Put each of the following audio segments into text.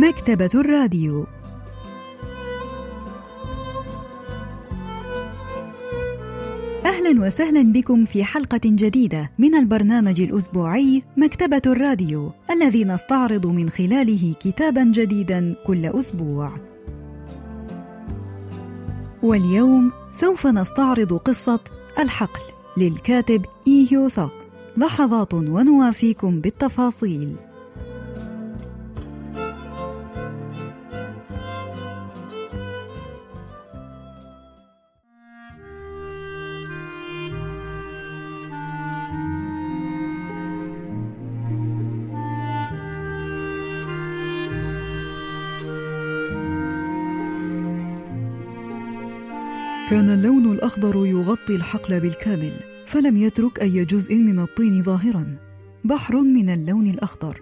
مكتبة الراديو أهلا وسهلا بكم في حلقة جديدة من البرنامج الأسبوعي مكتبة الراديو الذي نستعرض من خلاله كتابا جديدا كل أسبوع. واليوم سوف نستعرض قصة الحقل للكاتب إي هيو سوك لحظات ونوافيكم بالتفاصيل. كان اللون الأخضر يغطي الحقل بالكامل فلم يترك أي جزء من الطين ظاهرا. بحر من اللون الأخضر.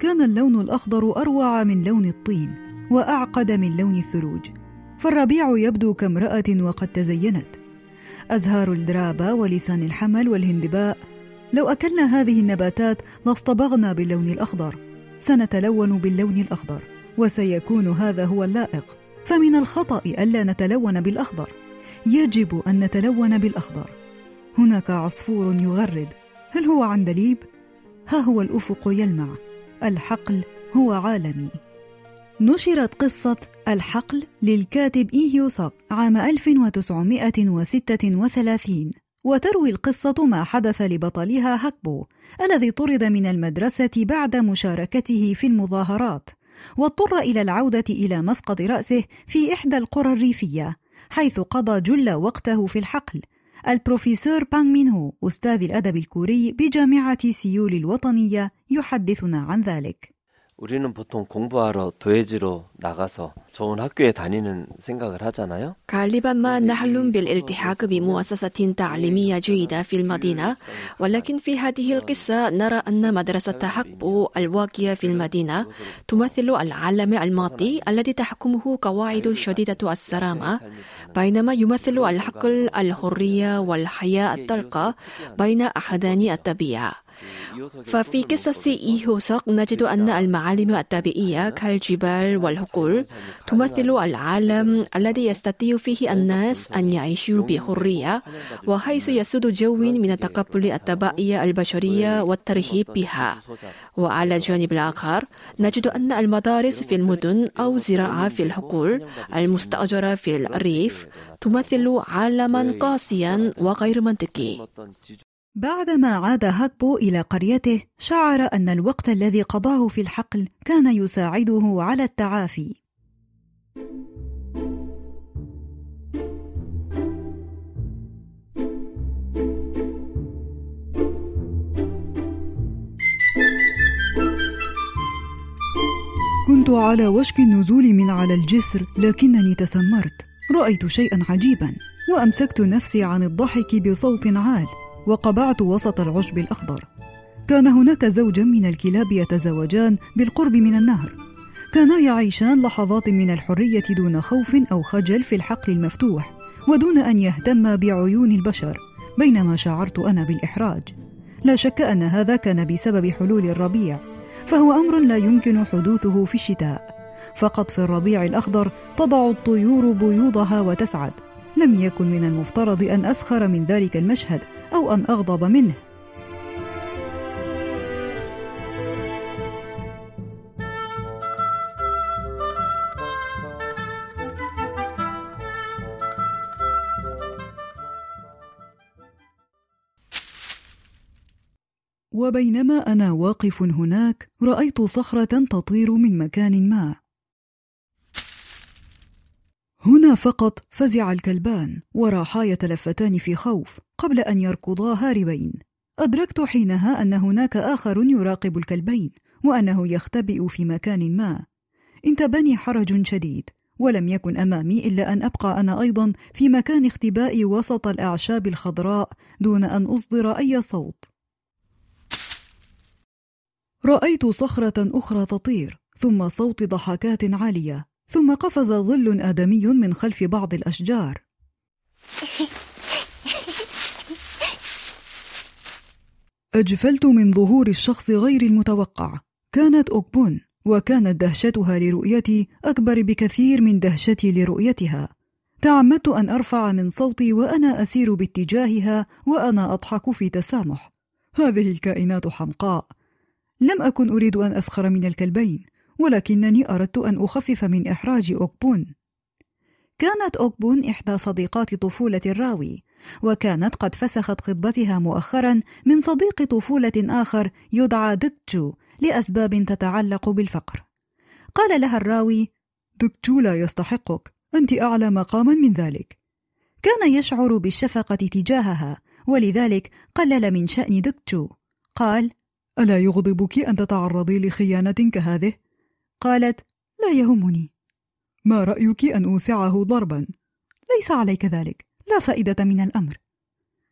كان اللون الأخضر أروع من لون الطين وأعقد من لون الثلوج. فالربيع يبدو كامرأة وقد تزينت. أزهار الدرابة ولسان الحمل والهندباء. لو أكلنا هذه النباتات لاصطبغنا باللون الأخضر. سنتلون باللون الأخضر وسيكون هذا هو اللائق. فمن الخطأ ألا نتلون بالأخضر. يجب أن نتلون بالأخضر هناك عصفور يغرد. هل هو عندليب؟ ها هو الأفق يلمع. الحقل هو عالمي. نشرت قصة الحقل للكاتب إيهيو سوك عام 1936 وتروي القصة ما حدث لبطلها هكبو الذي طرد من المدرسة بعد مشاركته في المظاهرات واضطر إلى العودة إلى مسقط رأسه في إحدى القرى الريفية. حيث قضى جل وقته في الحقل. البروفيسور بانغ مين هو أستاذ الأدب الكوري بجامعة سيول الوطنية يحدثنا عن ذلك. 우리는 보통 공부하러 도예지로 나가서 좋은 학교에 다니는 생각을 하잖아요. غالبا ما نحلم بالالتحاق بمؤسسة تعليمية جيدة في المدينة ولكن في هذه القصة نرى أن مدرسة حقبو الواقية في المدينة تمثل العالم الماضي الذي تحكمه قواعد شديدة السلامة بينما يمثل الحقل الحرية والحياة الطلقة بين أحدان الطبيعة ففي قصص إيهوسق نجد أن المعالم الطبيعية كالجبال والحقول تمثل العالم الذي يستطيع فيه الناس أن يعيشوا بحرية وحيث يسود جو من تقبل الطبيعية البشرية والترهيب بها. وعلى الجانب الآخر نجد أن المدارس في المدن أو زراعة في الحقول المستأجرة في الريف تمثل عالما قاسيا وغير منطقي. بعدما عاد هاكبو إلى قريته شعر أن الوقت الذي قضاه في الحقل كان يساعده على التعافي. كنت على وشك النزول من على الجسر لكنني تسمرت. رأيت شيئا عجيبا وأمسكت نفسي عن الضحك بصوت عال. وقبعت وسط العشب الأخضر. كان هناك زوجا من الكلاب يتزوجان بالقرب من النهر. كانا يعيشان لحظات من الحرية دون خوف أو خجل في الحقل المفتوح ودون أن يهتم بعيون البشر بينما شعرت أنا بالإحراج. لا شك أن هذا كان بسبب حلول الربيع فهو أمر لا يمكن حدوثه في الشتاء. فقط في الربيع الأخضر تضع الطيور بيوضها وتسعد. لم يكن من المفترض أن أسخر من ذلك المشهد أو أن أغضب منه. وبينما أنا واقف هناك رأيت صخرة تطير من مكان ما. هنا فقط فزع الكلبان وراحا يتلفتان في خوف قبل أن يركضا هاربين. أدركت حينها أن هناك آخر يراقب الكلبين وأنه يختبئ في مكان ما. انتابني حرج شديد ولم يكن أمامي إلا أن أبقى أنا أيضا في مكان اختبائي وسط الأعشاب الخضراء دون أن أصدر أي صوت. رأيت صخرة أخرى تطير ثم صوت ضحكات عالية. ثم قفز ظل آدمي من خلف بعض الأشجار. أجفلت من ظهور الشخص غير المتوقع. كانت أوكبون وكانت دهشتها لرؤيتي أكبر بكثير من دهشتي لرؤيتها. تعمدت أن أرفع من صوتي وأنا أسير باتجاهها وأنا أضحك في تسامح. هذه الكائنات حمقاء. لم أكن أريد أن أسخر من الكلبين. ولكنني أردت أن أخفف من إحراج أوكبون. كانت أوكبون إحدى صديقات طفولة الراوي وكانت قد فسخت خطبتها مؤخرا من صديق طفولة آخر يدعى دكتشو لأسباب تتعلق بالفقر. قال لها الراوي دكتشو لا يستحقك أنت أعلى مقاما من ذلك. كان يشعر بالشفقة تجاهها ولذلك قلل من شأن دكتشو قال ألا يغضبك أن تتعرضي لخيانة كهذه؟ قالت لا يهمني. ما رأيك أن أوسعه ضربا؟ ليس عليك ذلك. لا فائدة من الأمر.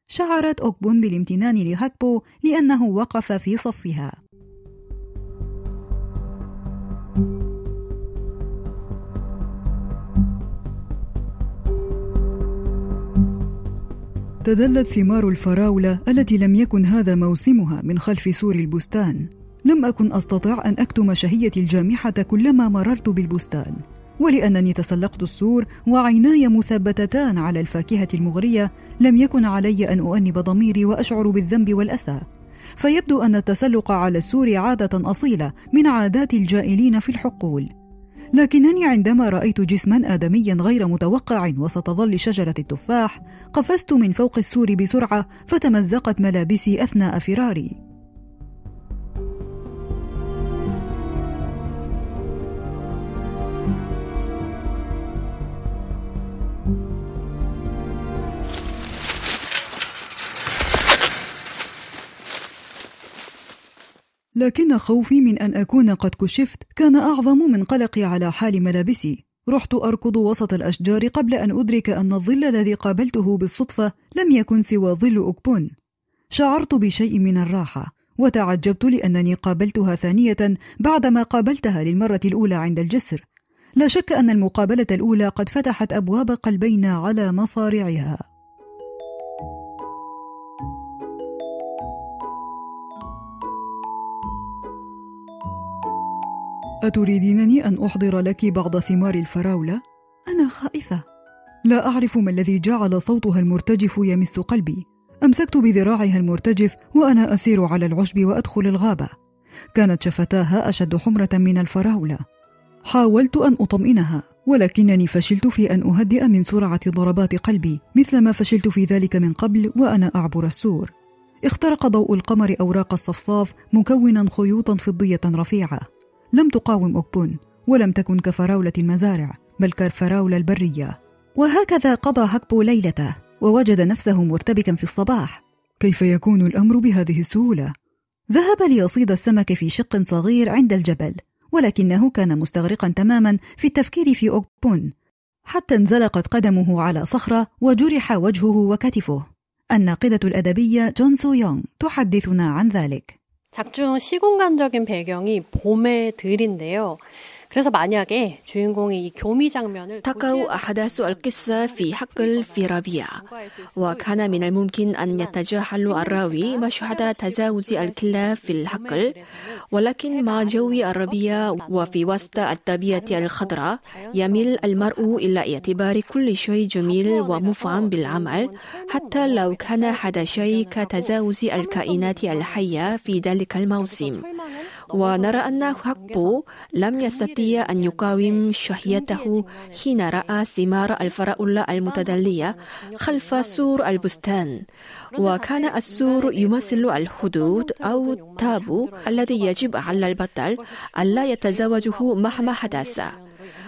شعرت أوكبون بالامتنان لهاكبو لأنه وقف في صفها. تدلت ثمار الفراولة التي لم يكن هذا موسمها من خلف سور البستان. لم أكن أستطع أن أكتم شهيتي الجامحة كلما مررت بالبستان ولأنني تسلقت السور وعيناي مثبتتان على الفاكهة المغرية لم يكن علي أن أؤنب ضميري وأشعر بالذنب والأسى. فيبدو أن التسلق على السور عادة أصيلة من عادات الجائلين في الحقول. لكنني عندما رأيت جسما آدميا غير متوقع وسط ظل شجرة التفاح قفزت من فوق السور بسرعة فتمزقت ملابسي أثناء فراري. لكن خوفي من أن أكون قد كشفت كان أعظم من قلقي على حال ملابسي. رحت أركض وسط الأشجار قبل أن أدرك أن الظل الذي قابلته بالصدفة لم يكن سوى ظل أكبون. شعرت بشيء من الراحة وتعجبت لأنني قابلتها ثانية بعدما قابلتها للمرة الأولى عند الجسر. لا شك أن المقابلة الأولى قد فتحت أبواب قلبينا على مصارعها. أتريدينني أن أحضر لك بعض ثمار الفراولة؟ أنا خائفة. لا أعرف ما الذي جعل صوتها المرتجف يمس قلبي. أمسكت بذراعها المرتجف وأنا أسير على العشب وأدخل الغابة. كانت شفتاها أشد حمرة من الفراولة. حاولت أن أطمئنها ولكنني فشلت في أن أهدئ من سرعة ضربات قلبي مثلما فشلت في ذلك من قبل وأنا أعبر السور. اخترق ضوء القمر أوراق الصفصاف مكونا خيوطا فضية رفيعة لم تقاوم أوكبون ولم تكن كفراولة المزارع بل كالفراولة البرية. وهكذا قضى هكبو ليلته ووجد نفسه مرتبكا في الصباح. كيف يكون الأمر بهذه السهولة؟ ذهب ليصيد السمك في شق صغير عند الجبل ولكنه كان مستغرقا تماما في التفكير في أوكبون. حتى انزلقت قدمه على صخرة وجرح وجهه وكتفه. الناقدة الأدبية جون سو يونغ تحدثنا عن ذلك. 작중 시공간적인 배경이 봄의 들인데요. 그래서 만약에 주인공이 이 교미 장면을 تقع أحداث القصة في حقل في ربيع وكان من الممكن أن يتجاهل الراوي مشهد تجاوز الكلاب في الحقل ولكن مع جو الربيع وفي وسط الطبيعة الخضراء يميل المرء إلى اعتبار كل شيء جميل ومفعم بالعمل حتى لو كان هذا شيء كتجاوز الكائنات الحية في ذلك الموسم ونرى أن هكبو لم يستطيع أن يقاوم شهيته حين رأى ثمار الفراولة المتدلية خلف سور البستان. وكان السور يمثل الحدود أو التابو الذي يجب على البطل ألا يتزوجه مهما حدث.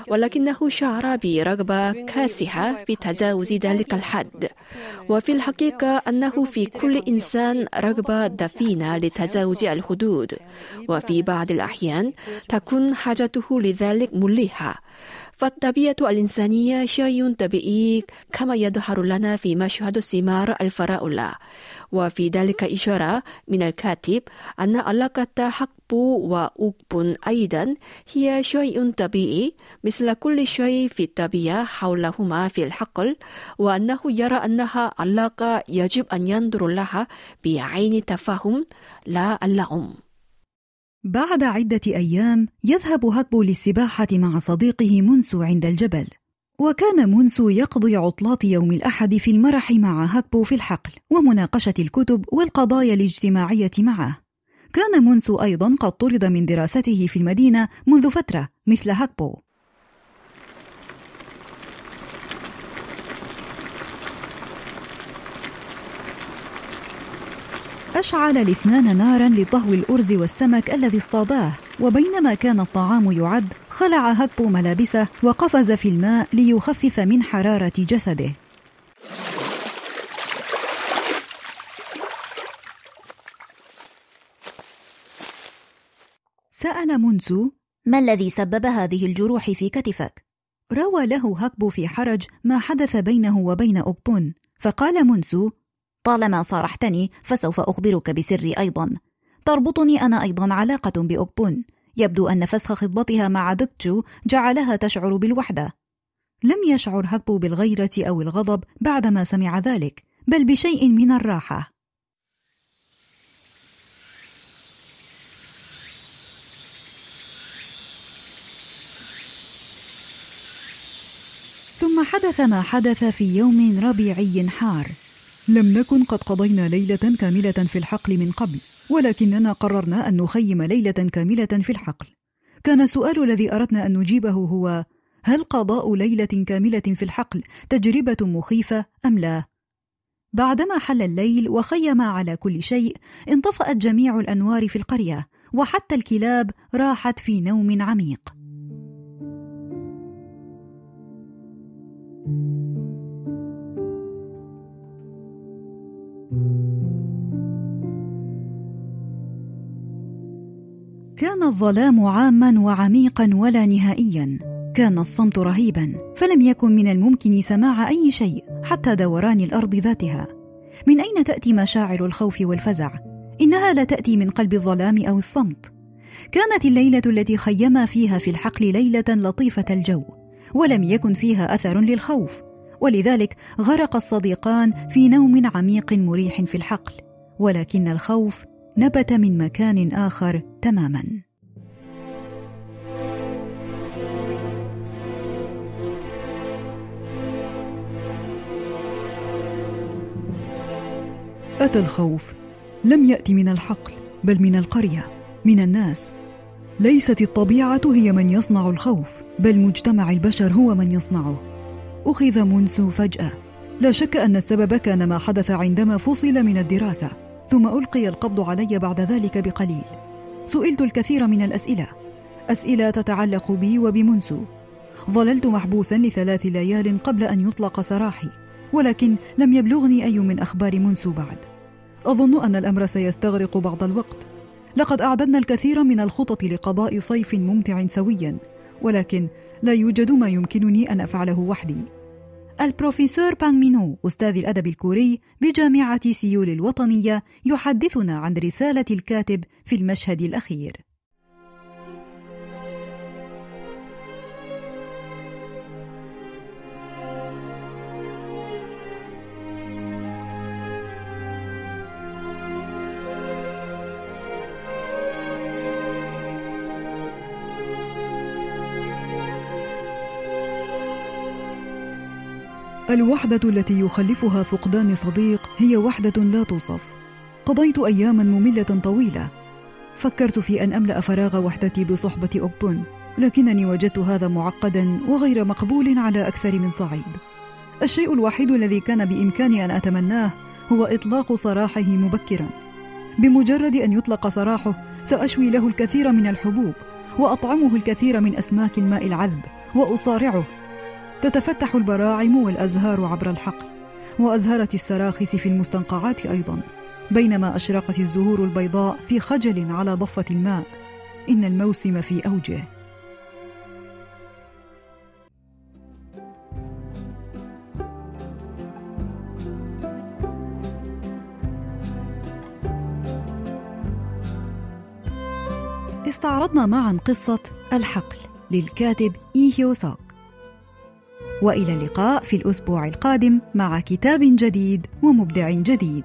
ولكنه شعر برغبة كاسحة في تجاوز ذلك الحد. وفي الحقيقة أنه في كل إنسان رغبة دفينة لتجاوز الحدود. وفي بعض الأحيان تكون حاجته لذلك ملحة فالطبيعة الإنسانية شيء طبيعي كما يظهر لنا في مشهد ثمار الفراولة. وفي ذلك إشارة من الكاتب أن علاقة حقب وأقب أيضا هي شيء طبيعي مثل كل شيء في الطبيعة حولهما في الحقل وأنه يرى أنها علاقة يجب أن ينظر لها بعين تفاهم لا اللعم بعد عدة أيام يذهب هكبو للسباحة مع صديقه منسو عند الجبل. وكان منسو يقضي عطلات يوم الأحد في المرح مع هكبو في الحقل ومناقشة الكتب والقضايا الاجتماعية معه. كان منسو أيضا قد طرد من دراسته في المدينة منذ فترة مثل هكبو أشعل الاثنان نارا لطهو الأرز والسمك الذي اصطاداه وبينما كان الطعام يعد خلع هكبو ملابسه وقفز في الماء ليخفف من حرارة جسده سأل منسو ما الذي سبب هذه الجروح في كتفك؟ روى له هكبو في حرج ما حدث بينه وبين أوبون فقال منسو طالما صارحتني فسوف أخبرك بسري أيضا. تربطني أنا أيضا علاقة بأوبون. يبدو أن فسخ خطبتها مع دكتشو جعلها تشعر بالوحدة. لم يشعر هكبو بالغيرة أو الغضب بعدما سمع ذلك بل بشيء من الراحة. ثم حدث ما حدث في يوم ربيعي حار. لم نكن قد قضينا ليلة كاملة في الحقل من قبل ولكننا قررنا أن نخيم ليلة كاملة في الحقل كان السؤال الذي أردنا أن نجيبه هو هل قضاء ليلة كاملة في الحقل تجربة مخيفة أم لا؟ بعدما حل الليل وخيم على كل شيء انطفأت جميع الأنوار في القرية وحتى الكلاب راحت في نوم عميق كان الظلام عاما وعميقا ولا نهائيا. كان الصمت رهيبا فلم يكن من الممكن سماع أي شيء حتى دوران الأرض ذاتها. من أين تأتي مشاعر الخوف والفزع؟ إنها لا تأتي من قلب الظلام أو الصمت. كانت الليلة التي خيما فيها في الحقل ليلة لطيفة الجو ولم يكن فيها أثر للخوف. ولذلك غرق الصديقان في نوم عميق مريح في الحقل. ولكن الخوف نبت من مكان آخر تماما. أتى الخوف. لم يأتي من الحقل بل من القرية من الناس. ليست الطبيعة هي من يصنع الخوف بل مجتمع البشر هو من يصنعه. أخذ منسو فجأة. لا شك أن السبب كان ما حدث عندما فصل من الدراسة. ثم ألقي القبض علي بعد ذلك بقليل. سئلت الكثير من الأسئلة. أسئلة تتعلق بي وبمنسو. ظللت محبوسا لثلاث ليال قبل أن يطلق سراحي ولكن لم يبلغني أي من أخبار منسو بعد. أظن أن الأمر سيستغرق بعض الوقت. لقد أعددنا الكثير من الخطط لقضاء صيف ممتع سويا ولكن لا يوجد ما يمكنني أن أفعله وحدي. البروفيسور بانغ مينو أستاذ الأدب الكوري بجامعة سيول الوطنية يحدثنا عن رسالة الكاتب في المشهد الأخير. الوحدة التي يخلفها فقدان صديق هي وحدة لا توصف. قضيت أياما مملة طويلة. فكرت في أن أملأ فراغ وحدتي بصحبة أوبون، لكنني وجدت هذا معقدا وغير مقبول على أكثر من صعيد. الشيء الوحيد الذي كان بإمكاني أن أتمناه هو إطلاق سراحه مبكرا. بمجرد أن يطلق سراحه سأشوي له الكثير من الحبوب وأطعمه الكثير من أسماك الماء العذب وأصارعه تتفتح البراعم والأزهار عبر الحقل وأزهرت السراخس في المستنقعات أيضا بينما أشرقت الزهور البيضاء في خجل على ضفة الماء. إن الموسم في أوجه. استعرضنا معا قصة الحقل للكاتب إيهيو سوك وإلى اللقاء في الأسبوع القادم مع كتاب جديد ومبدع جديد.